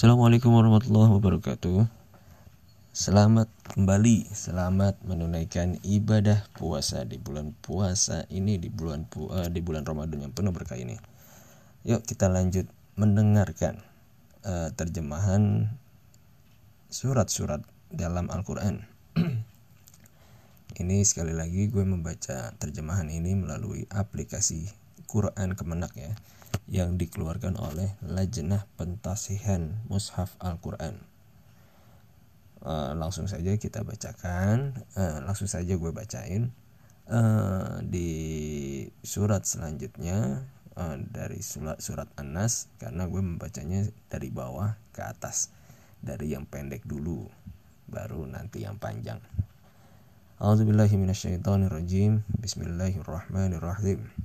Assalamualaikum warahmatullahi wabarakatuh. Selamat kembali, selamat menunaikan ibadah puasa di bulan puasa ini di bulan uh, di bulan Ramadan yang penuh berkah ini. Yuk kita lanjut mendengarkan uh, terjemahan surat-surat dalam Al-Qur'an. ini sekali lagi gue membaca terjemahan ini melalui aplikasi Quran Kemenak ya yang dikeluarkan oleh Lajnah Pentasihan Mushaf Al-Quran. Uh, langsung saja kita bacakan. Uh, langsung saja gue bacain. Uh, di surat selanjutnya uh, dari surat surat Anas karena gue membacanya dari bawah ke atas dari yang pendek dulu baru nanti yang panjang. A'udzubillahiminasyaitonirrajim Bismillahirrahmanirrahim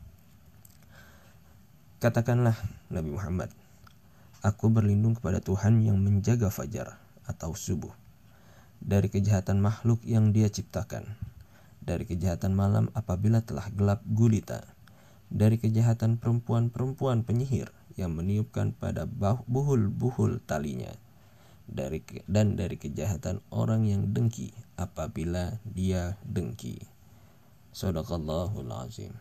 Katakanlah Nabi Muhammad, Aku berlindung kepada Tuhan yang menjaga fajar atau subuh dari kejahatan makhluk yang dia ciptakan, dari kejahatan malam apabila telah gelap gulita, dari kejahatan perempuan-perempuan penyihir yang meniupkan pada buhul-buhul talinya, dari dan dari kejahatan orang yang dengki apabila dia dengki. Sadaqallahul azim.